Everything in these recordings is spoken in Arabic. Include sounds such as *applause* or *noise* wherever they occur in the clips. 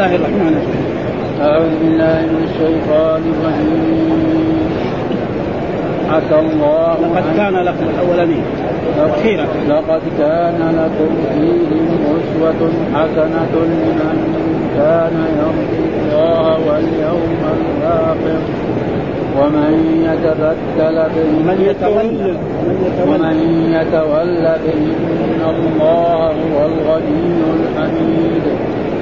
الله الرحمن الرحيم. أعوذ بالله من الشيطان الرجيم. عسى الله لقد كان لكم الاولين أخيرا. لقد كان لكم فيهم أسوة حسنة لمن كان يرجو الله واليوم الآخر. ومن يتبتل من يتولى. ومن يتولى فإن الله هو الغني الحميد.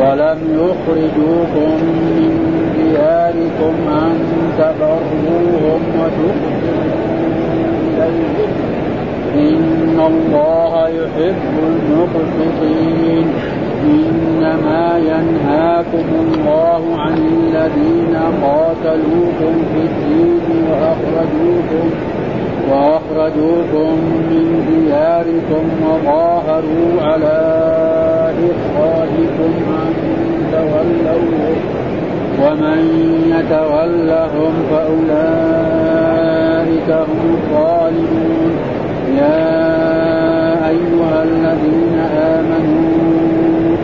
ولم يخرجوكم من دياركم أن تبروهم وتقسطوا إليهم. إن الله يحب المقسطين. إنما ينهاكم الله عن الذين قاتلوكم في الدين وأخرجوكم وأخرجوكم من دياركم وظاهروا على إخراجكم أن تولوهم ومن يتولهم فأولئك هم الظالمون. يا أيها الذين آمنوا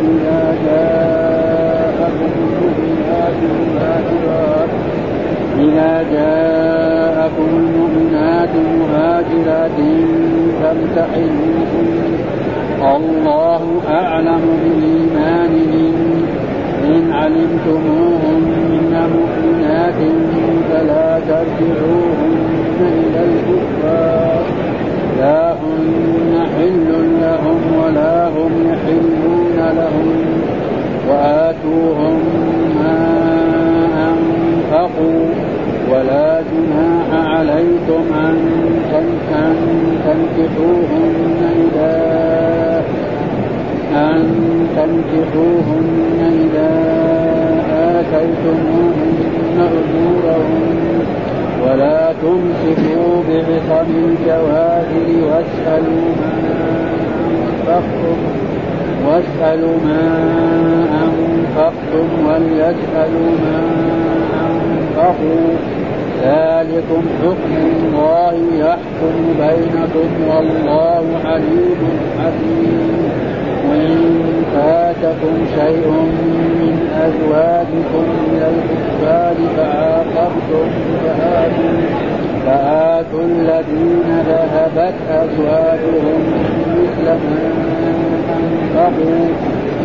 إذا جاءكم المؤمنات مهاجرات إذا جاءكم مهاجرات فامتحنوهن الله أعلم بإيمانهن إن علمتموهن مؤمنات فلا ترجعوهن إلى الكفار. لا هن حل لهم ولا هم يحلون لهم. وآتوهم ما أنفقوا. ولا جناح عليكم أن تنكحوهن إذا أن تنكحوهن إذا آتيتموهن أجورهن ولا تمسكوا بعصم الجواهر واسألوا ما أنفقتم واسألوا ما أنفقتم وليسألوا ما أنفقوا ذلكم حكم الله يحكم بينكم والله عليم حكيم. وإن فاتكم شيء من أزواجكم إلى الكفار فعاقبتم فآتوا فآتوا الذين ذهبت أزواجهم مثل ما أنفقوا.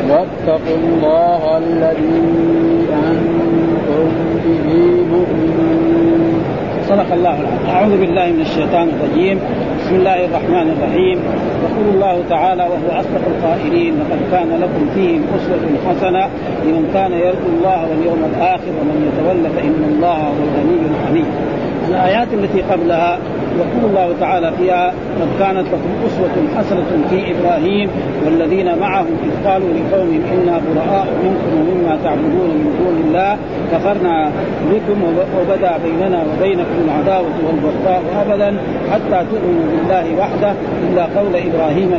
واتقوا الله الذي أنتم به مؤمنون. صدق الله العظيم أعوذ بالله من الشيطان الرجيم. بسم الله الرحمن الرحيم. يقول الله تعالى وهو أصدق القائلين لقد كان لكم فيهم أسوة حسنة لمن كان يرجو الله واليوم الآخر ومن يتولى فإن الله هو الغني الحميد. الآيات التي قبلها يقول الله تعالى فيها قد كانت لكم أسوة حسنة في إبراهيم والذين معه إذ قالوا لقومهم إنا براء منكم ومما تعبدون من دون الله كفرنا بكم وبدا بيننا وبينكم العداوة والبغضاء أبدا حتى تؤمنوا بالله وحده إلا قول إبراهيم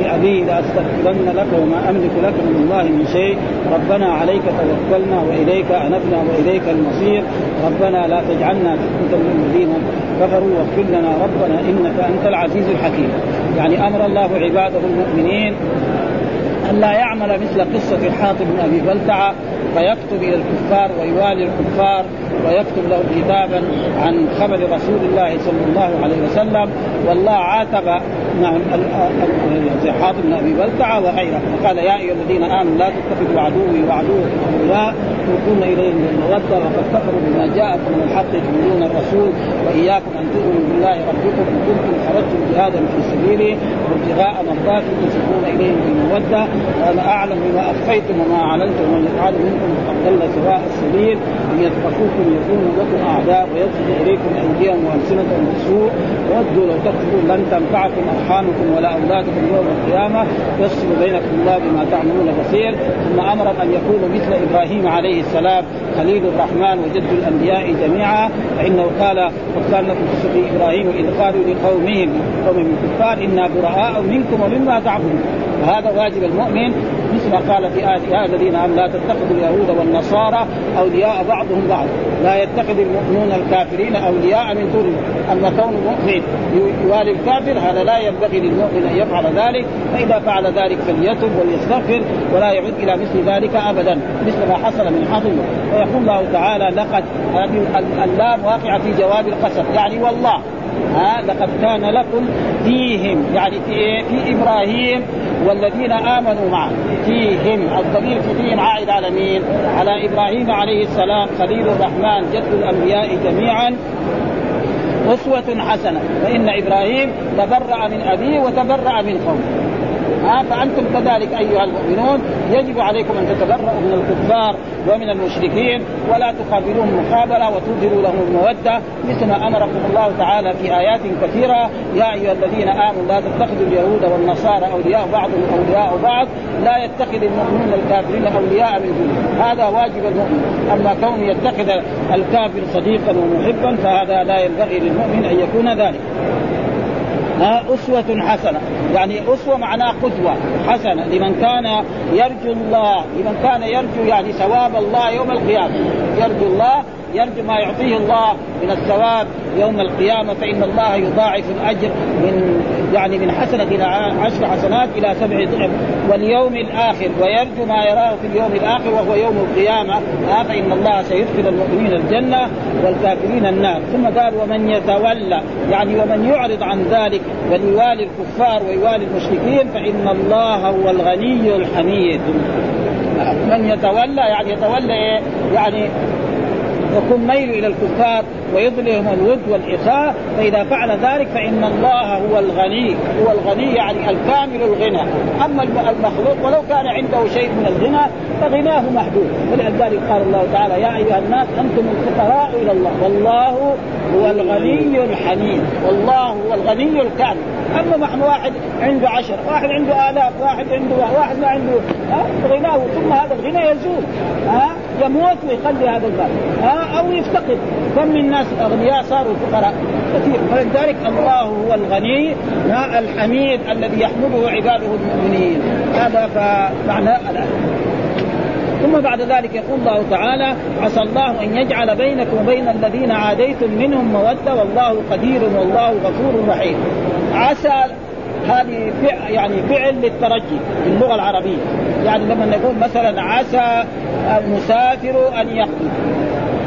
لأبيه لأستغفرن لك وما أملك لك من الله من شيء ربنا عليك توكلنا وإليك أنبنا وإليك المصير ربنا لا تجعلنا فتنة للذين كفروا واغفر لنا ربنا إنك أنت العزيز الحكيم. يعني أمر الله عباده المؤمنين أن لا يعمل مثل قصة حاطب بن أبي بلتعة فيكتب إلى الكفار ويوالي الكفار ويكتب له كتابا عن خبر رسول الله صلى الله عليه وسلم. والله عاتب نعم حاطب بن أبي بلتعة وغيره. وقال يا أيها الذين آمنوا لا تتخذوا عدوي وعدوكم اولياء تلقون إليهم بالمودة وقد كفروا بما جاءكم من الحق تؤمنون الرسول وإياكم أن تؤمنوا بالله ربكم إن كنتم خرجتم جهادا في سبيله وابتغاء مرضاتي تسلكون إليهم بالمودة. وأنا أعلم بما أخفيتم وما أعلنتم ومن يفعل منكم انهم قد ضل سواء السبيل أن يثقفوكم يكونوا لكم أعداء ويبسط إليكم أيديهم وألسنتهم بالسوء ودوا لو تكفروا لن تنفعكم أرحامكم ولا أولادكم يوم القيامة. يفصل بينكم الله بما تعملون بصير. ثم أمر أن يكونوا مثل إبراهيم عليه السلام خليل الرحمن وجد الأنبياء جميعا. فإنه قال وكان لكم قصه إبراهيم إذ قالوا لقومهم قومهم الكفار إنا براء منكم ومما تعبدون. وهذا واجب المؤمن. مثل ما قال في آية يا الذين لا تتخذوا اليهود والنصارى أولياء بعضهم بعض. لا يتخذ المؤمنون الكافرين أولياء من دون أما كون المؤمن يوالي الكافر هذا لا ينبغي للمؤمن أن يفعل ذلك. فإذا فعل ذلك فليتب وليستغفر ولا يعود إلى مثل ذلك أبدا. مثل ما حصل من حظه ويقول الله تعالى لقد هذه اللام واقعة في جواب القسم. يعني والله ها لقد كان لكم فيهم يعني في إيه؟ في إبراهيم والذين آمنوا معه فيهم الضمير في فيهم عائد على مين؟ على إبراهيم عليه السلام خليل الرحمن جد الأنبياء جميعا أسوة حسنة فإن إبراهيم تبرأ من أبيه وتبرأ من قومه ها فأنتم كذلك أيها المؤمنون يجب عليكم أن تتبرؤوا من الكفار ومن المشركين ولا تقابلوهم مقابله وتظهروا لهم المودة. مثل ما أمركم الله تعالى في آيات كثيرة يا أيها الذين آمنوا لا تتخذوا اليهود والنصارى أولياء بعضهم أولياء بعض لا يتخذ المؤمنون الكافرين أولياء من دونه هذا واجب المؤمن. أما كون يتخذ الكافر صديقا ومحبا فهذا لا ينبغي للمؤمن أن يكون ذلك. ها أسوة حسنة. يعني أسوة معناها قدوة حسنة لمن كان يرجو الله لمن كان يرجو يعني ثواب الله يوم القيامة. يرجو الله يرجو ما يعطيه الله من الثواب يوم القيامة فإن الله يضاعف الأجر من يعني من حسنة إلى عشر حسنات إلى سبع ضعف واليوم الآخر. ويرجو ما يراه في اليوم الآخر وهو يوم القيامة. آه فإن الله سيدخل المؤمنين الجنة والكافرين النار. ثم قال ومن يتولى يعني ومن يعرض عن ذلك ويوالي الكفار ويوالي المشركين فإن الله هو الغني الحميد. من يتولى يعني يتولى إيه؟ يعني يكون ميل إلى الكفار ويظلهم الود والإخاء فإذا فعل ذلك فإن الله هو الغني هو الغني يعني الكامل الغنى. أما المخلوق ولو كان عنده شيء من الغنى فغناه محدود. ولذلك قال الله تعالى يا أيها الناس أنتم الفقراء إلى الله والله هو الغني الحميد والله هو الغني الكامل. أما نحن واحد عنده عشر واحد عنده آلاف واحد عنده واحد ما عنده غناه ثم هذا الغنى يزول ها؟ يموت ويخلي هذا المال ها؟ أو يفتقد. كم من ناس أغنياء صاروا فقراء؟ كثير. فلذلك الله هو الغني الحميد الذي يحمده عباده المؤمنين. هذا فمعنى ثم بعد ذلك يقول الله تعالى عسى الله أن يجعل بينكم وبين الذين عاديتم منهم مودة والله قدير والله غفور رحيم. عسى هذه فعل يعني فعل للترجي في اللغة العربية. يعني لما نقول مثلا عسى المسافر أن يقضي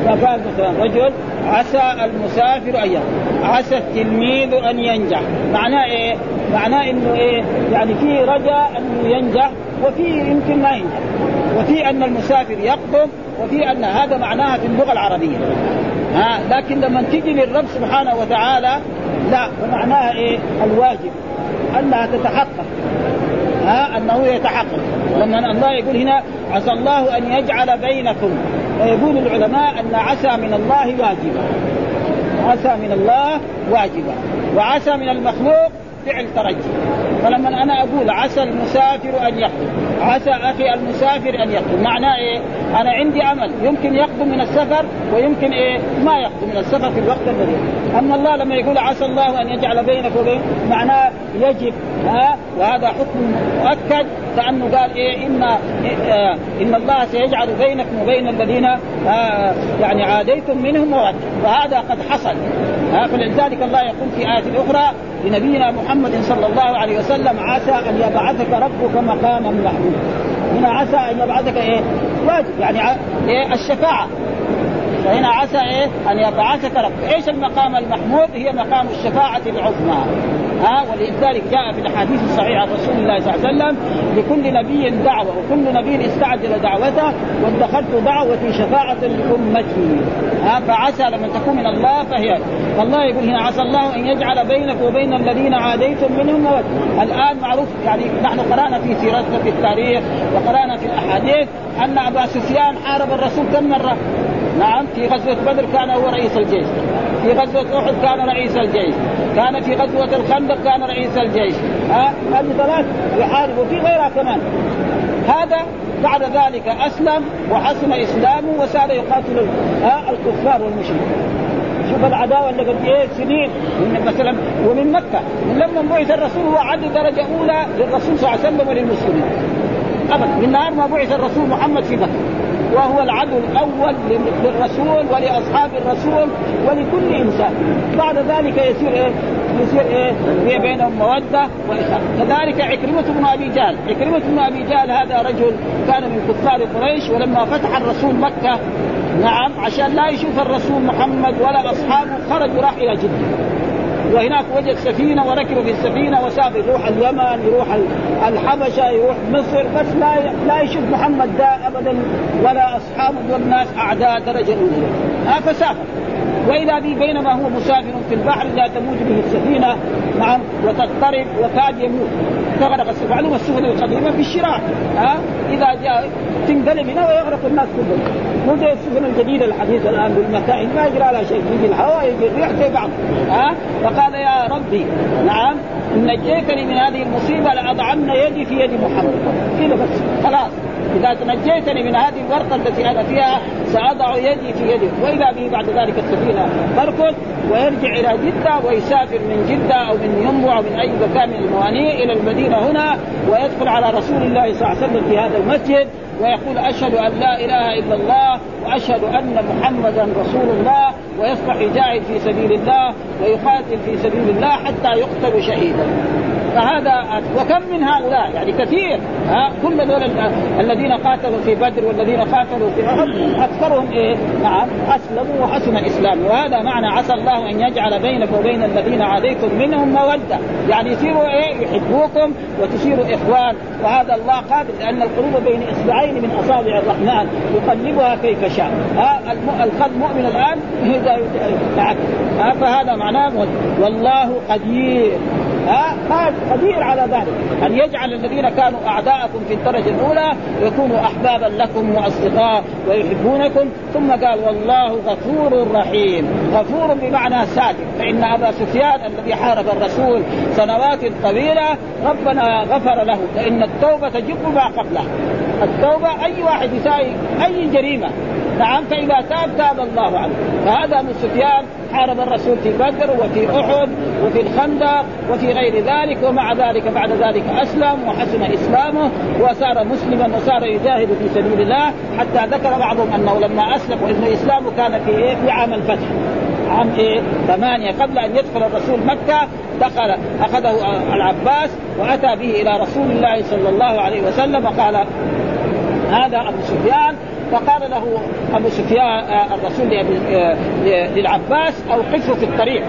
فقال مثلا رجل عسى المسافر أن يقضي عسى التلميذ أن ينجح. معناه إيه؟ معناه إنه إيه؟ يعني في رجاء أنه ينجح وفي يمكن ما ينجح. وفي أن المسافر يقدم وفي أن هذا معناها في اللغة العربية. ها؟ لكن لما تجي للرب سبحانه وتعالى لا ومعناها إيه؟ الواجب. أنها تتحقق. ها أنه يتحقق. لما الله يقول هنا عسى الله أن يجعل بينكم. ويقول العلماء أن عسى من الله واجبه عسى من الله واجبه وعسى من المخلوق فعل ترجي. فلما أنا أقول عسى المسافر أن يقدم عسى أخي المسافر أن يقدم معناه إيه؟ أنا عندي أمل يمكن يقدم من السفر ويمكن إيه؟ ما يقدم من السفر في الوقت الذي أما الله لما يقول عسى الله أن يجعل بينك وبين معناه يجب ها؟ وهذا حكم مؤكد كأنه قال إيه؟ إن إيه؟ إن الله سيجعل بينكم وبين الذين يعني عاديتم منهم مواد وهذا قد حصل ها؟ فلذلك الله يقول في آية أخرى لنبينا محمد صلى الله عليه وسلم عسى أن يبعثك ربك مقاما محمودا. هنا عسى أن يبعثك إيه؟ واجب يعني إيه؟ الشفاعة. فهنا عسى إيه؟ أن يبعثك رب إيش المقام المحمود؟ هي مقام الشفاعة العظمى. ها؟ ولذلك جاء في الأحاديث الصحيحة عن رسول الله صلى الله عليه وسلم لكل نبي دعوة وكل نبي استعجل دعوته واتخذت دعوتي شفاعة لأمتي. ها؟ فعسى لما تكون من الله فهي. فالله يقول هنا عسى الله أن يجعل بينك وبين الذين عاديتم منهم مودة الآن معروف يعني نحن قرأنا في سيرتنا في التاريخ وقرأنا في الأحاديث أن أبا سفيان حارب الرسول كم مرة؟ نعم في غزوة بدر كان هو رئيس الجيش. في غزوة أحد كان رئيس الجيش. كان في غزوة الخندق كان رئيس الجيش. ها؟ هذه ثلاث يحارب وفي غيرها كمان. هذا بعد ذلك أسلم وحسن إسلامه وصار يقاتل الكفار والمشركين. شوف العداوة اللي قد إيه سنين. من مثلا ومن مكة. من لما بعث الرسول هو عد درجة أولى للرسول صلى الله عليه وسلم وللمسلمين. ابدا. من نهار ما بعث الرسول محمد في مكة. وهو العدو الأول للرسول ولأصحاب الرسول ولكل إنسان بعد ذلك يصير إيه؟ يصير إيه؟ في بينهم مودة واخاء كذلك عكرمة بن أبي جهل، عكرمة بن أبي جهل هذا رجل كان من كفار قريش ولما فتح الرسول مكة نعم عشان لا يشوف الرسول محمد ولا أصحابه خرج وراح إلى جدة وهناك وجد سفينة وركبوا في السفينة وسافر يروح اليمن يروح الحبشة يروح مصر بس لا لا يشوف محمد ده ابدا ولا أصحابه والناس أعداء درجة أولى. ها فسافر. واذا به بينما هو مسافر في البحر لا تموت به السفينة نعم وتضطرب وكاد يموت. تغرق السفن السفن القديمه في الشراع. ها؟ إذا جاء تنقلب هنا ويغرق الناس كلهم. مو زي السفن الجديدة الحديثه الآن بالمتاعب ما يجرى لها شيء يجي الهواء يجي الريح زي بعض. ها؟ فقال يا ربي نعم ان نجيتني من هذه المصيبة لأضعن يدي في يد محمد. كذا بس؟ خلاص. إذا تنجيتني من هذه الورطة التي أنا فيها سأضع يدي في يدك. واذا به بعد ذلك السفينه تركض ويرجع إلى جدة ويسافر من جدة أو من ينبع أو من أي مكان من الموانئ إلى المدينة هنا ويدخل على رسول الله صلى الله عليه وسلم في هذا المسجد. ويقول أشهد أن لا إله إلا الله وأشهد أن محمدا رسول الله ويصبح يجاهد في سبيل الله ويقاتل في سبيل الله حتى يقتل شهيدا. فهذا وكم من هؤلاء؟ يعني كثير. ها كل دول الذين قاتلوا في بدر والذين قاتلوا في أحد أكثرهم إيه؟ نعم أسلموا وحسن الإسلام. وهذا معنى عسى الله أن يجعل بينك وبين الذين عاديتم منهم مودة. يعني يصيروا إيه؟ يحبوكم وتصيروا إخوان. وهذا الله قادر لأن القلوب بين إصبعين من أصابع الرحمن يقلبها كيف شاء. ها القلب مؤمن الآن ها فهذا معناه والله قدير. ها؟ قدير على ذلك. أن يجعل الذين كانوا أعداءكم في الدرجة الأولى يكونوا أحبابا لكم وأصدقاء ويحبونكم. ثم قال والله غفور رحيم. غفور بمعنى ساتر فإن أبا سفيان الذي حارب الرسول سنوات طويلة ربنا غفر له. لأن التوبة تجب ما قبلها التوبة أي واحد يساوي أي جريمة. نعم فإذا تاب تاب الله عنه فهذا ابو سفيان حارب الرسول في بدر وفي أحد وفي الخندق وفي غير ذلك ومع ذلك بعد ذلك أسلم وحسن إسلامه وصار مسلما وصار يجاهد في سبيل الله حتى ذكر بعضهم أنه لما أسلم وإن اسلامه كان في إيه؟ في عام الفتح عام إيه؟ ثمانية قبل أن يدخل الرسول مكة دخل أخذه العباس وأتى به إلى رسول الله صلى الله عليه وسلم وقال هذا أبو سفيان فقال له أبو سفيان آه، الرسول آه، للعباس اوقفه في الطريق.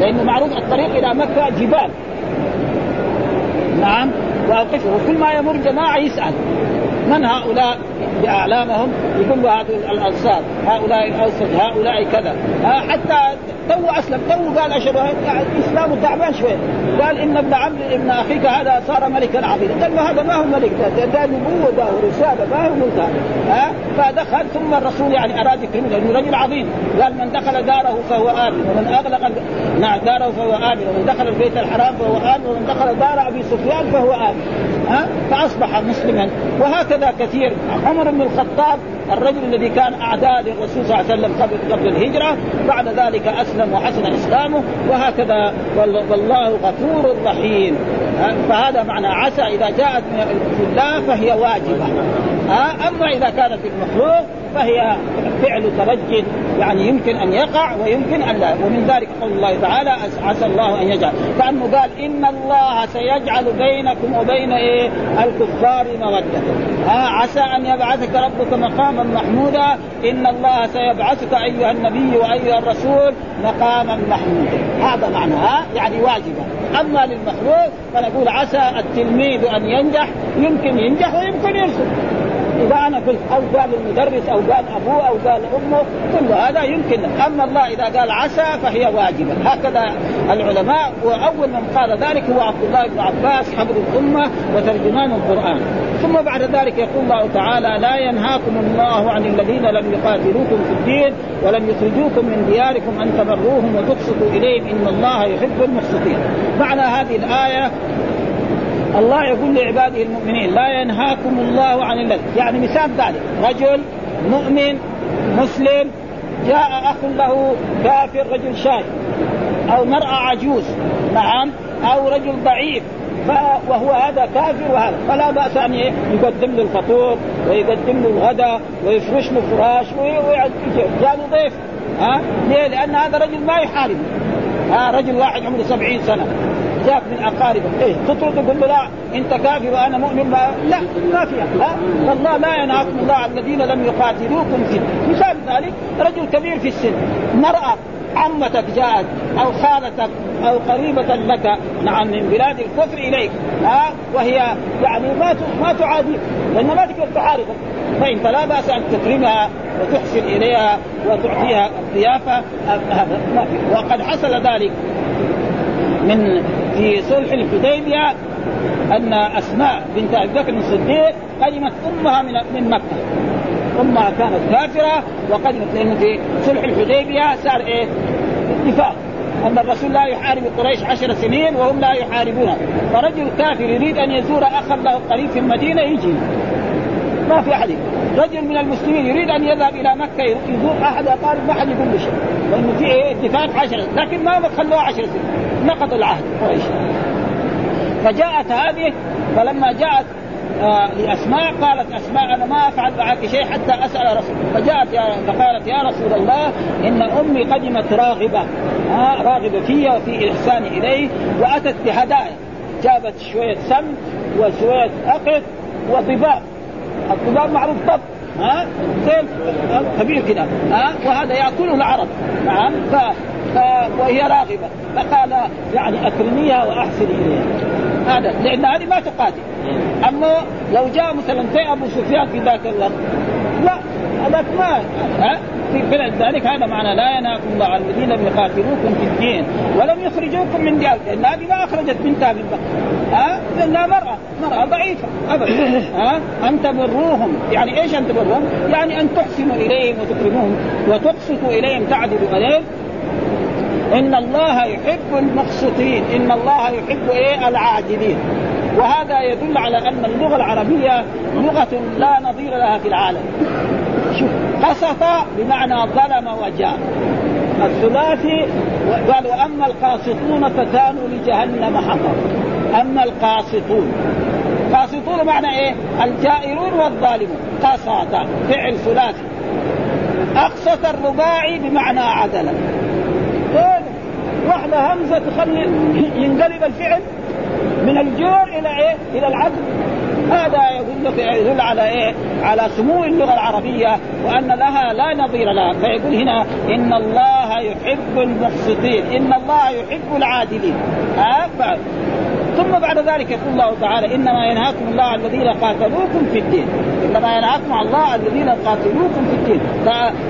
لأنه معروف الطريق إلى مكة جبال. نعم وأوقفه. وكل ما يمر جماعة يسأل. من هؤلاء؟ بأعلامهم يقول هذول الأنصار. هؤلاء الأوس هؤلاء كذا. حتى تو أسلم تو قال أشهد اسلامه تعبان شوية قال إن ابن عمرو ابن أخيك هذا صار ملكا عظيما. قال هذا ما هو ملك ده, ده نبوة ده ورساله ما هو ملك ها؟ فدخل ثم الرسول يعني أراد يكرمه لأنه رجل عظيم. قال من دخل داره فهو آمن ومن أغلق نعم داره فهو آمن ومن دخل البيت الحرام فهو آمن ومن دخل دار أبي سفيان فهو آمن. ها؟ فأصبح مسلما. وهكذا كثير. عمر بن الخطاب الرجل الذي كان أعداء للرسول صلى الله عليه وسلم قبل قبل الهجرة بعد ذلك أسلم وحسن إسلامه وهكذا والله غفور رحيم. فهذا معنى عسى إذا جاءت في الله فهي واجبة. أما إذا كانت المخلوق فهي فعل ترج يعني يمكن أن يقع ويمكن أن لا. ومن ذلك قول الله تعالى عسى الله أن يجعل. كانه قال إن الله سيجعل بينكم وبين إيه؟ الكفار مودة. آه عسى أن يبعثك ربك مقاما محمودا. إن الله سيبعثك أيها النبي وأيها الرسول مقاما محمودا. هذا معنى يعني واجبا أما للمخلوق فنقول عسى التلميذ أن ينجح يمكن ينجح ويمكن يرسل. أنا قلت أو قال المدرس أو قال أبوه أو قال أمه كل هذا يمكن. أما الله إذا قال عسى فهي واجبة. هكذا العلماء وأول من قال ذلك هو عبد الله بن عباس حبر الأمة وترجمان القرآن. ثم بعد ذلك يقول الله تعالى لا ينهاكم الله عن الذين لم يقاتلوكم في الدين ولم يخرجوكم من دياركم أن تبروهم وتقسطوا إليهم. إن الله يحب المقسطين. معنى هذه الآية الله يقول لعباده المؤمنين لا ينهاكم الله عن الذي يعني مثال ذلك رجل مؤمن مسلم جاء أخ له كافر رجل شاي أو مرأة عجوز نعم أو رجل ضعيف وهو هذا كافر وهذا. فلا بأس أن يقدم له الفطور ويقدم له الغداء ويفرش له فراش جاء له ضيف ها؟ ليه؟ لأن هذا رجل ما يحارب. ها رجل واحد عمره سبعين سنة. جاك من اقاربك إيه تطرد تقول له لا أنت كافر وأنا مؤمن ما لا ما فيها ها؟ فالله لا ينهاكم الله عن الذين لم يقاتلوكم في مثال ذلك رجل كبير في السن مرأة عمتك جاءت أو خالتك أو قريبة لك نعم من بلاد الكفر إليك ها؟ وهي يعني ما ما تعاديك لأن ما تقدر تحاربك فانت لا بأس أن تكرمها وتحسن إليها وتعطيها الضيافة. وقد حصل ذلك. من في صلح الحديبية أن أسماء بنت أبي بكر الصديق قدمت أمها من من مكة. أمها كانت كافرة وقدمت لأنه في صلح الحديبية. صار إيه؟ اتفاق أن الرسول لا يحارب قريش عشر سنين وهم لا يحاربونه فرجل كافر يريد أن يزور أخا له قريب في المدينة يجي. ما في أحد. رجل من المسلمين يريد أن يذهب إلى مكة يزور أحد أقارب ما حد يقول له شيء. لأنه في اتفاق عشر لكن ما خلوه عشر سنين. نقضوا العهد. قريش فجاءت هذه فلما جاءت آه لأسماء قالت أسماء أنا ما أفعل معك شيء حتى أسأل رسول. فجاءت يا فقالت يا رسول الله إن أمي قدمت راغبة. آه راغبة في وفي احساني إليه وأتت بهدايا. جابت شوية سم وشوية اقط وضباب الضباب معروف ضب ها؟ زين كبير كده ها؟ وهذا يأكله العرب نعم ف... ف... وهي راغبة فقال يعني أكرميها وأحسن إليها. هذا لأن هذه ما تقاتل. أما لو جاء مثلا زي أبو سفيان في ذاك الوقت لا هذاك ما ها ذلك هذا معنى لا ينهاكم الله عن الذين لم يقاتلوكم في الدين ولم يخرجوكم من دياركم. لأن هذه ما أخرجت بنتها من ها؟ لانها مرأة. مرأة ضعيفة. أبدا. ها؟ أن تبروهم. يعني إيش أن تبروهم؟ يعني أن تحسنوا إليهم وتكرموهم وتقسطوا إليهم تعدلوا اليهم إن الله يحب المقسطين. إن الله يحب إيه؟ العادلين. وهذا يدل على أن اللغة العربية لغة لا نظير لها في العالم. شوف قسط بمعنى ظلم وجاء. الثلاثي قال وأما القاسطون فكانوا لجهنم حطب. أما القاسطون قاسطون معنى إيه؟ الجائرون والظالمون. قسط فعل ثلاثي. أقسط الرباعي بمعنى عدلا واحدة همزة تخلي ينقلب الفعل من الجور إلى إيه؟ إلى العدل. هذا يدل على إيه؟ على سمو اللغة العربية وأن لها لا نظير لها. فيقول هنا إن الله يحب المقسطين. إن الله يحب العادلين. ها ثم بعد ذلك يقول الله تعالى إنما ينهاكم الله الذين قاتلوكم في الدين. إنما ينهاكم الله الذين قاتلوكم في الدين.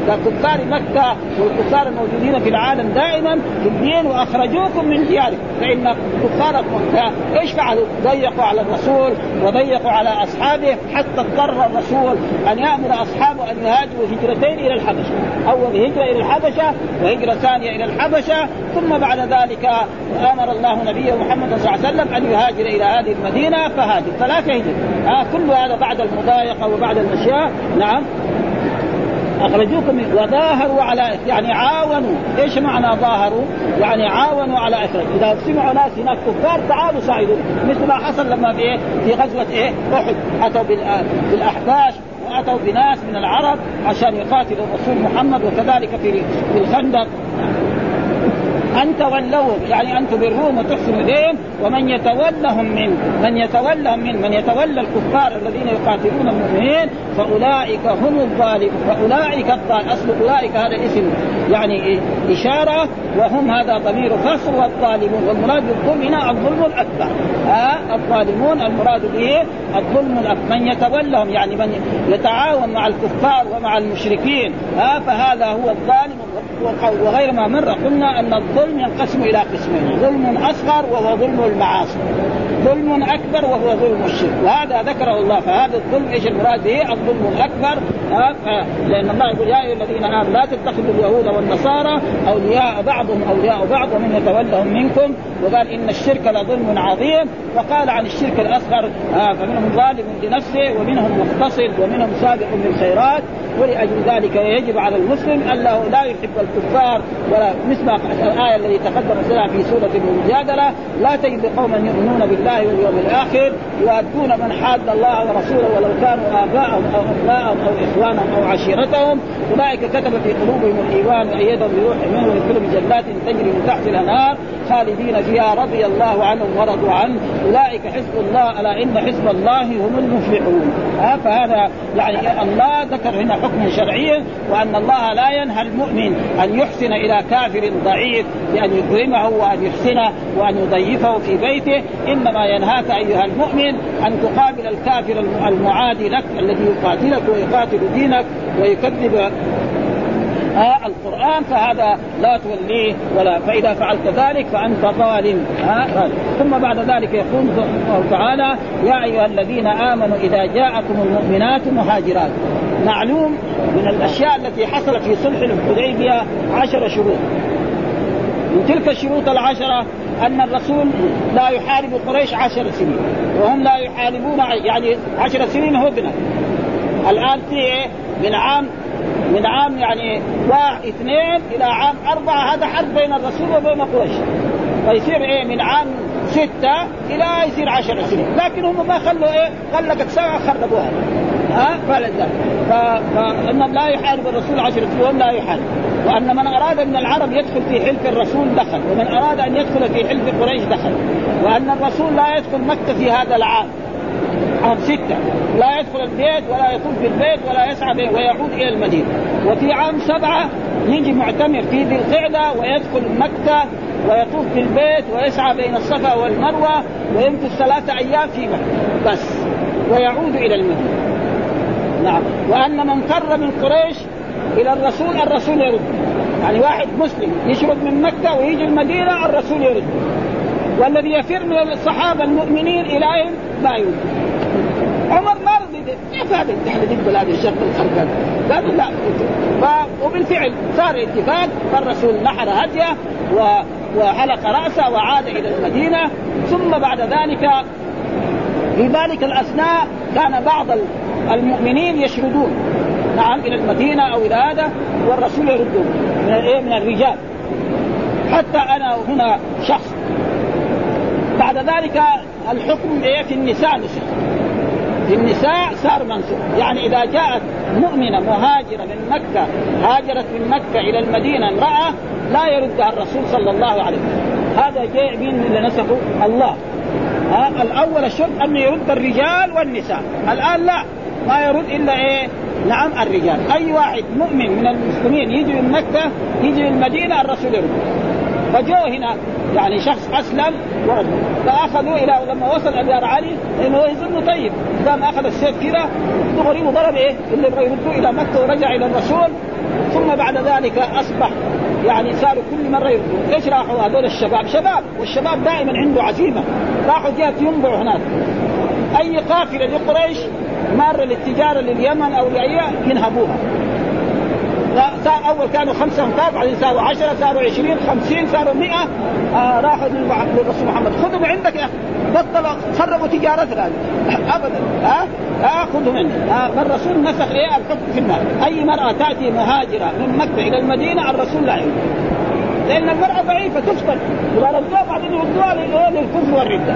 ككفار مكة والكفار الموجودين في العالم دائما في الدين وأخرجوكم من دياركم. فإن كفار مكة إيش فعلوا؟ ضيقوا على الرسول وضيقوا على أصحابه حتى اضطر الرسول أن يأمر أصحابه أن يهاجروا هجرتين إلى الحبشة. أول هجرة إلى الحبشة وهجرة ثانية إلى الحبشة. ثم بعد ذلك أمر الله نبيه محمد صلى الله عليه وسلم أن يهاجر إلى هذه المدينة فهاجر. ثلاثة هجر آه كل هذا بعد المضايقة وبعد الاشياء نعم. أخرجوكم وظاهروا على يعني عاونوا، إيش معنى ظاهروا؟ يعني عاونوا على إخراج، إذا سمعوا ناس هناك كفار تعالوا ساعدوا، مثل ما حصل لما في إيه؟ في غزوة إيه؟ أحد. أتوا بالأحباش وأتوا بناس من العرب عشان يقاتلوا الرسول محمد وكذلك في في الخندق. أن تولوهم يعني أن تبروهم وتحسنوا إليهم ومن يتولهم من من يتولهم من من يتولى الكفار الذين يقاتلون المؤمنين فأولئك هم الظالمون فأولئك الظالمون أصل أولئك هذا اسم يعني إشارة وهم هذا ضمير فصل والظالمون والمراد بالظلم هنا الظلم الأكبر. ها؟ الظالمون المراد به الظلم الأكبر. من يتولهم يعني من يتعاون مع الكفار ومع المشركين ها؟ فهذا هو الظالم وغير ما مر قلنا أن الظلم ينقسم إلى قسمين ظلم أصغر وهو ظلم المعاصي. ظلم أكبر وهو ظلم الشرك. وهذا ذكره الله. فهذا الظلم إيش المراد به؟ الظلم الأكبر. لأن الله يقول يا أيها الذين آمنوا لا تتخذوا اليهود والنصارى أولياء بعضهم أولياء بعض ومن يتولهم منكم. وقال إن الشرك لظلم عظيم. وقال عن الشرك الأصغر. فمنهم ظالم لنفسه ومنهم مقتصد ومنهم سابق بالخيرات ولأجل ذلك يجب على المسلم الا لا يحب الكفار ولا مثل الآية التي تقدم في سورة المجادلة. لا تجد قوما يؤمنون بالله واليوم الآخر يؤدون من حاد الله ورسوله ولو كانوا آباءهم أو ابناءهم أو إخوانهم أو عشيرتهم. أولئك كتب في قلوبهم الإيمان وأيدهم بروح منه ويدخلهم جنات تجري من تحت الأنهار خالدين فيها رضي الله عنهم ورضوا عنه. أولئك حزب الله ألا إن حزب الله هم المفلحون. فهذا يعني الله ذكر هنا حكما شرعيا وأن الله لا ينهى المؤمن أن يحسن إلى كافر ضعيف بأن يكرمه وأن يحسنه وأن يضيفه في بيته. إنما ينهاك أيها المؤمن أن تقابل الكافر المعادي لك الذي يقاتلك ويقاتل دينك ويكذب آه القرآن فهذا لا توليه ولا فإذا فعلت ذلك فأنت ظالم آه ثم بعد ذلك يقول الله تعالى يا أيها الذين آمنوا إذا جاءكم المؤمنات مهاجرات. معلوم من الأشياء التي حصلت في صلح الحديبية عشر شروط. من تلك الشروط العشرة أن الرسول لا يحارب قريش عشر سنين وهم لا يحاربون يعني عشر سنين هدنة الآن في إيه؟ من عام من عام يعني واحد اثنين إلى عام أربعة هذا حرب بين الرسول وبين قريش. فيصير إيه؟ من عام ستة إلى يصير عشر سنين. لكن هم ما خلوا إيه؟ غلقت سنة خربوها. ها؟ فلذلك فإنهم لا يحارب الرسول عشر سنين وهم لا يحارب. وأن من أراد من العرب يدخل في حلف الرسول دخل ومن أراد أن يدخل في حلف قريش دخل. وأن الرسول لا يدخل مكة في هذا العام. عام ستة. لا يدخل البيت ولا يطوف بالبيت ولا يسعى ويعود إلى المدينة. وفي عام سبعة يجي معتمر في ذي القعدة ويدخل مكة ويطوف بالبيت ويسعى بين الصفا والمروة ويمكث ثلاثة أيام في مكة. بس. ويعود إلى المدينة. نعم. وأن من فر من قريش إلى الرسول الرسول يرد. يعني واحد مسلم يشرب من مكة ويجي المدينة الرسول يرد. والذي يفر من الصحابة المؤمنين إليهم ما يرد. عمر ما رضي. كيف هذا إحنا ضد هذا الشرط الخرقان قالوا لا. ف... وبالفعل صار اتفاق. فالرسول نحر هديه و... وحلق رأسه وعاد إلى المدينة. ثم بعد ذلك في ذلك الأثناء كان بعض المؤمنين يشردون نعم إلى المدينة أو إلى هذا والرسول يردون من الايه من الرجال. حتى أنا هنا شخص. بعد ذلك الحكم إيه؟ في النساء نسخ. في النساء صار منسوخ. يعني إذا جاءت مؤمنة مهاجرة من مكة هاجرت من مكة إلى المدينة امرأة لا يردها الرسول صلى الله عليه وسلم. هذا جاء مين اللي نسخه؟ الله. ها؟ الأول الشرط انه يرد الرجال والنساء. الآن لا. ما يرد إلا إيه؟ نعم الرجال. أي واحد مؤمن من المسلمين يجي من مكة يجي من المدينة الرسول يرد. فجاء هنا يعني شخص أسلم ورد. فأخذوا إلى لما وصل إلى علي لأنه يظن طيب. قام أخذ السيف كذا دغري وضرب إيه؟ اللي يردوه إلى مكة ورجع إلى الرسول. ثم بعد ذلك أصبح يعني صاروا كل مرة يردوا إيش راحوا هذول الشباب؟ شباب والشباب دائما عنده عزيمة. راحوا جهه ينبع هناك. أي قافلة لقريش ماره للتجارة لليمن أو لاي ينهبوها صار أول كانوا خمسة امتار بعدين صاروا 10 صاروا 20 50 صاروا 100 آه راحوا للرسول محمد. خذوا عندك يا بطلوا خربوا تجارتنا. *laughs* ابدا. ها؟ آه خذوا مني. آه فالرسول نسخ إيه الحكم في النار. أي مرأة تأتي مهاجرة من مكة إلى المدينة الرسول لا يعود لأن المرأة ضعيفة تفتن إذا ردوها بعدين يردوها للكفر والردة.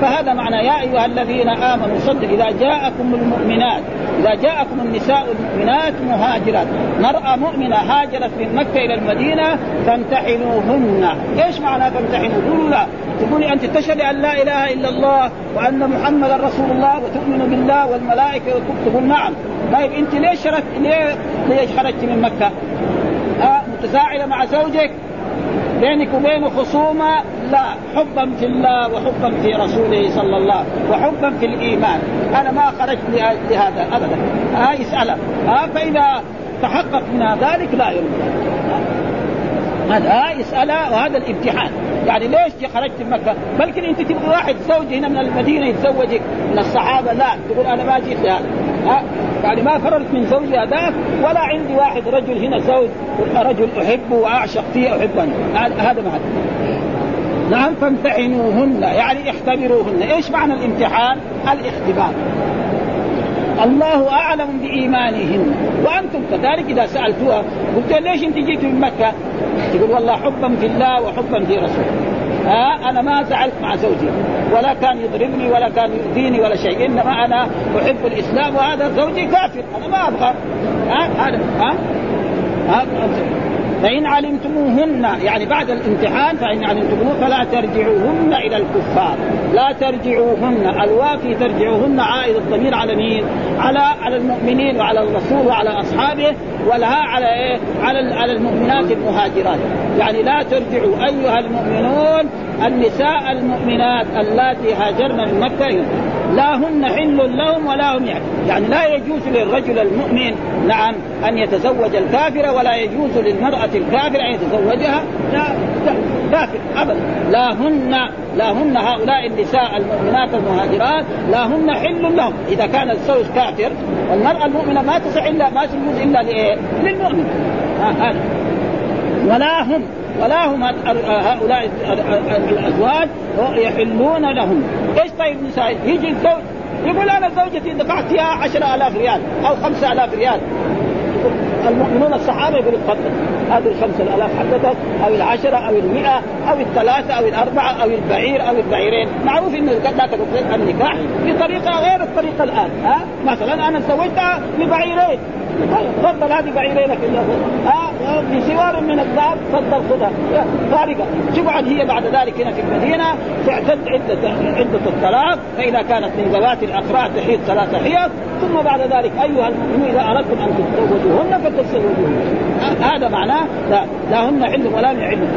فهذا معنى يا أيها الذين آمنوا صدق. إذا جاءكم المؤمنات إذا جاءكم النساء المؤمنات مهاجرات مرأة مؤمنة هاجرت من مكة إلى المدينة فامتحنوهن. إيش معنى فامتحنوا قولوا لا. تقولي أنت تشهد أن لا إله إلا الله وأن محمدا رسول الله وتؤمن بالله والملائكة تقول نعم طيب أنت ليش شرت ليه ليش خرجت من مكة؟ متساعده مع زوجك؟ بينك وبينه خصومة لا حبا في الله وحبا في رسوله صلى الله عليه وسلم وحبا في الإيمان. أنا ما خرجت لهذا ابدا. ها يساله ها فإذا تحقق من ذلك لا يرد. هذا يسألها وهذا الامتحان. يعني ليش خرجت من مكة؟ بلكن أنت تبغى واحد زوج هنا من المدينة يتزوجك. من الصحابة لا تقول أنا ما جيت لهذا. يعني ما فررت من زوجي هذاك ولا عندي واحد رجل هنا زوج رجل احبه وأعشق فيه احبه هذا هذا نعم فامتحنوهن يعني اختبروهن. إيش معنى الامتحان؟ الاختبار. الله أعلم بإيمانهن. وأنتم كذلك إذا سألتوها قلت ليش أنت جيت من مكة؟ تقول والله حبا في الله وحبا في رسوله. ها أنا ما زعلت مع زوجي. ولا كان يضربني ولا كان يؤذيني ولا شيء. إنما أنا أحب الإسلام وهذا زوجي كافر. أنا ما أبغى. ها هذا ها؟ ها فإن علمتموهن يعني بعد الامتحان فإن علمتموهن فلا ترجعوهن إلى الكفار. لا ترجعوهن. الوافي ترجعوهن عائد الضمير على مين؟ على على المؤمنين وعلى الرسول وعلى أصحابه ولها على إيه؟ على على المؤمنات المهاجرات. يعني لا ترجعوا أيها المؤمنون النساء المؤمنات اللاتي هاجرن من مكة. لا هن حل لهم ولا هم يعني يعني لا يجوز للرجل المؤمن نعم أن يتزوج الكافره ولا يجوز للمرأة الكافرة أن يتزوجها. لا, كافر أبدا. لا هن لا هن هؤلاء النساء المؤمنات المهاجرات لا هن حل لهم. إذا كان الزوج كافر والمرأة المؤمنة ما تصح إلا ما تجوز إلا لإيه؟ للمؤمن. هذا ولا هم ولا هم هؤلاء الأزواج يحلون لهم. إيش طيب نساء؟ يجي الزوج يقول أنا زوجتي دفعت فيها 10000 ريال أو 5000 ريال. المؤمنون الصحابة يقولوا تفضل هذه الخمسة آلاف حقتك أو العشرة أو المئة أو الثلاثة أو الأربعة أو البعير أو البعيرين. معروف أنه لا تكون النكاح بطريقة غير الطريقة الآن ها؟ مثلا أنا سويتها ببعيرين. تفضل هذه بعيرينك ها بسوار من الذهب تفضل خذها. فارقه تقعد هي بعد ذلك هنا في المدينة؟ تعتد عدة عدة الطلاق فإذا كانت من ذوات الاقراء تحيط ثلاث حيض ثم بعد ذلك أيها المؤمنون إذا أردتم أن تتزوجوهن فتزوجوهن هذا معناه لا, لا هن حل ولا من علم.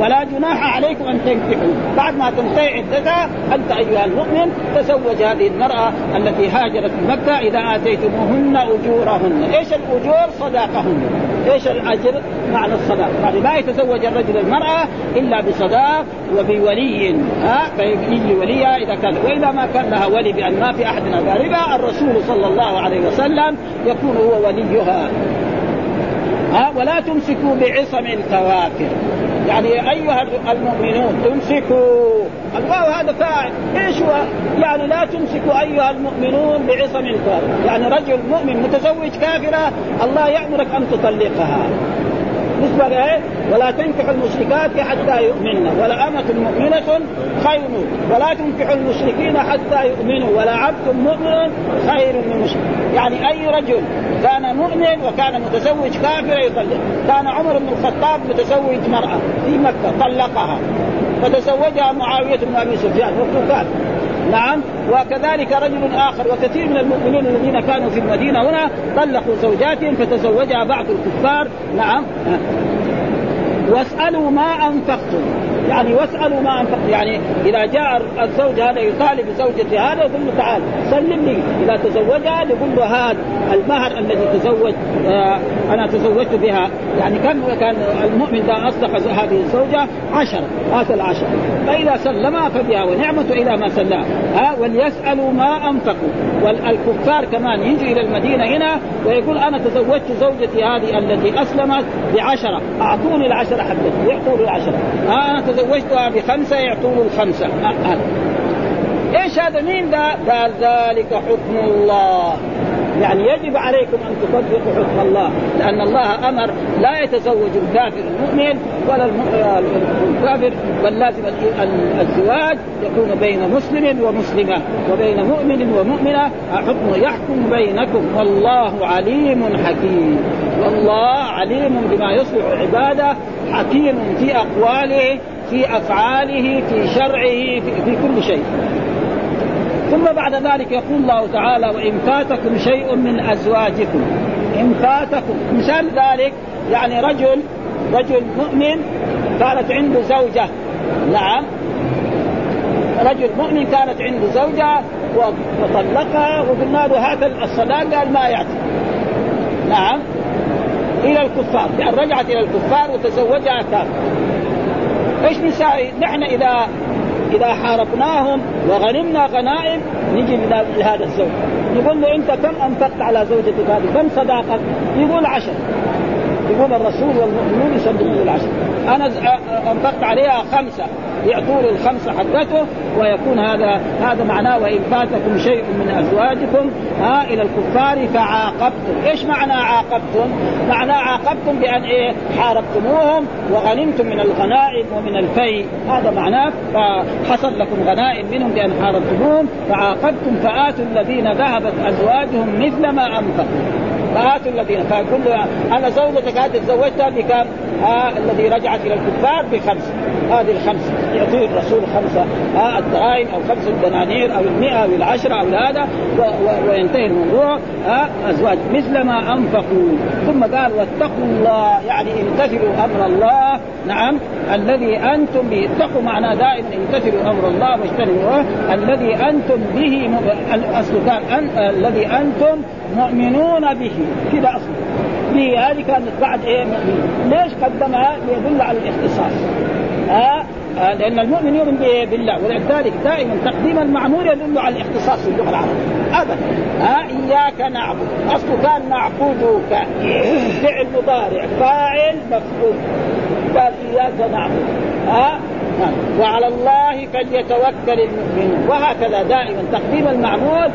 ولا جناح عليكم أن تنكحوا. بعد ما تنتهي عدتها أنت أيها المؤمن تزوج هذه المرأة التي هاجرت من مكه إذا آتيتموهن أجورهن. إيش الأجور؟ صداقهن. إيش الأجر؟ معنى الصداق يعني ما يتزوج الرجل المرأة إلا بصداق وبولي ها؟ فيجي وليها إذا كان واذا ما كان لها ولي بأن ما في أحد اقاربها الرسول صلى الله عليه وسلم يكون هو وليها. ها ولا تمسكوا بعصم الكوافر يعني أيها المؤمنون تمسكوا الواو هذا فاعل. إيش هو؟ يعني لا تمسكوا أيها المؤمنون بعصم الكافر يعني رجل مؤمن متزوج كافرة الله يأمرك أن تطلقها. بالنسبة لايه؟ ولا تنكحوا المشركات حتى يؤمنن ولا أمة مؤمنة خير ولا تنكحوا المشركين حتى يؤمنوا ولا عبد مؤمن خير من مشرك يعني أي رجل كان مؤمن وكان متزوج كافر يطلق كان عمر بن الخطاب متزوج مرأة في مكة طلقها فتزوجها معاوية بن أبي سفيان وهو نعم. وكذلك رجل آخر وكثير من المؤمنين الذين كانوا في المدينة هنا طلقوا زوجاتهم فتزوجها بعض الكفار. نعم. واسألوا ما أنفقتم. يعني واسألوا ما انفقتم يعني إذا جاء الزوج هذا يطالب زوجته هذا يقول له تعال سلم لي إذا تزوجها يقول له هذا المهر الذي تزوج آه أنا تزوجت بها. يعني كم كان المؤمن إذا أصدق هذه الزوجة عشرة هذا العشرة فإذا سلمها فبها ونعمة إلى ما سلمها ها وليسألوا ما أنفقوا. والكفار كمان يجوا إلى المدينة هنا ويقول أنا تزوجت زوجتي هذه التي أسلمت بعشرة. أعطوني العشرة حقتي يعطوا العشرة ها أنا تزوجتها بخمسة يعطوا الخمسة. ها. إيش هذا؟ مين ذا؟ قال ذلك حكم الله. يعني يجب عليكم أن تطبقوا حكم الله لأن الله أمر لا يتزوج الكافر المؤمن ولا الكافر بل لازم الزواج يكون بين مسلم ومسلمة وبين مؤمن ومؤمنة. حكم يحكم بينكم. والله عليم حكيم. والله عليم بما يصلح عباده حكيم في أقواله. في أفعاله في شرعه في, في كل شيء. ثم بعد ذلك يقول الله تعالى وإن فاتكم شيء من أزواجكم. إن فاتكم. مثال ذلك يعني رجل رجل مؤمن كانت عنده زوجة. نعم. رجل مؤمن كانت عنده زوجة وطلقها وقلنا له هات الصداق قال ما يعطي. نعم. إلى الكفار. يعني رجعت إلى الكفار وتزوجها كافر إيش نسوي؟ نحن إذا إذا حاربناهم وغنمنا غنائم نجي لهذا الزوج نقول له أنت كم أنفقت على زوجتك هذه؟ كم صداقك؟ يقول عشر يقول الرسول والمؤمنون يصدقون العشر أنا أنفقت عليها خمسة يعطوا له الخمسة حقته ويكون هذا هذا معناه وإن فاتكم شيء من أزواجكم ها إلى الكفار فعاقبتم، إيش معنى عاقبتم؟ معناه عاقبتم بأن إيه؟ حاربتموهم وغنمتم من الغنائم ومن الفي، هذا معناه فحصل لكم غنائم منهم بأن حاربتموهم فعاقبتم فآتوا الذين ذهبت أزواجهم مثل ما أنفقوا فاتوا الذين له أنا زوجتك هذه تزوجتها بكم؟ آه الذي رجعت إلى الكفار بخمس. هذه الخمس. يعطيه الرسول خمسه آه الدراهم أو خمس دنانير أو المئة أو العشرة أو هذا وينتهي الموضوع آه أزواج. مثل ما أنفقوا. ثم قال واتقوا الله يعني امتثلوا أمر الله. نعم. الذي أنتم به اتقوا معناه دائما امتثلوا أمر الله واجتنبوا الذي أنتم به الاصل كان الذي أنتم مؤمنون به. كذا أصلا. به هذه كانت بعد إيه مؤمن ليش قدمها؟ ليدل على الاختصاص. ها؟ آه لأن المؤمن يؤمن بالله. ولذلك دائما تقديم المعمول يدل على الاختصاص في اللغة العربية. ابدا. ها؟ إياك نعبد. اصله كان نعبدك فعل مضارع. فاعل مفعول. قال إياك نعبد. ها؟ وعلى الله فليتوكل المؤمنون. وهكذا دائما تقديم المعمول.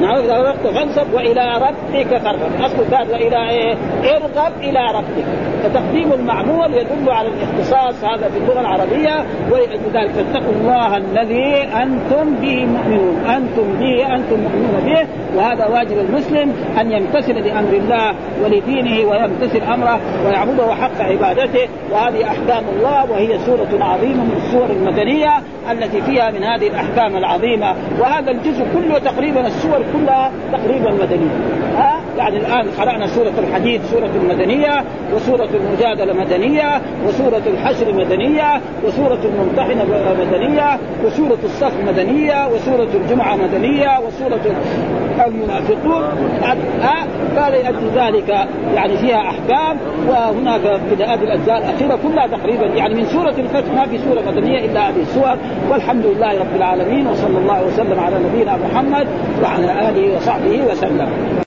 نعم اذا وقت فانصب وإلى ربك فارغب أصل كان وإلى إيه؟ ارغب إلى ربك. فتقديم المعمول يدل على الاختصاص هذا في اللغة العربية ولذلك فاتقوا الله الذي أنتم به مؤمنون. أنتم به أنتم مؤمنون به. وهذا واجب المسلم أن يمتثل لأمر الله ولدينه ويمتثل أمره ويعبده حق عبادته. وهذه أحكام الله وهي سورة عظيمة من السور المدنية التي فيها من هذه الأحكام العظيمة. وهذا الجزء كله تقريبا السور كلها تقريبا مدنية. ها؟ يعني الآن قرأنا سورة الحديد سورة مدنيه وسورة المجادلة مدنية وسورة الحشر مدنية وسورة الممتحنة مدنية وسورة الصف مدنية وسورة الجمعة مدنية وسورة المنافقون. ها؟ لاجل ذلك يعني فيها أحكام وهناك في هذه الأجزاء الأخيرة كلها تقريبا. يعني من سورة الفتح ما في سورة مدنية إلا هذه السور. والحمد لله رب العالمين وصلى الله وسلم على نبينا محمد وعلى آله وصحبه وسلم.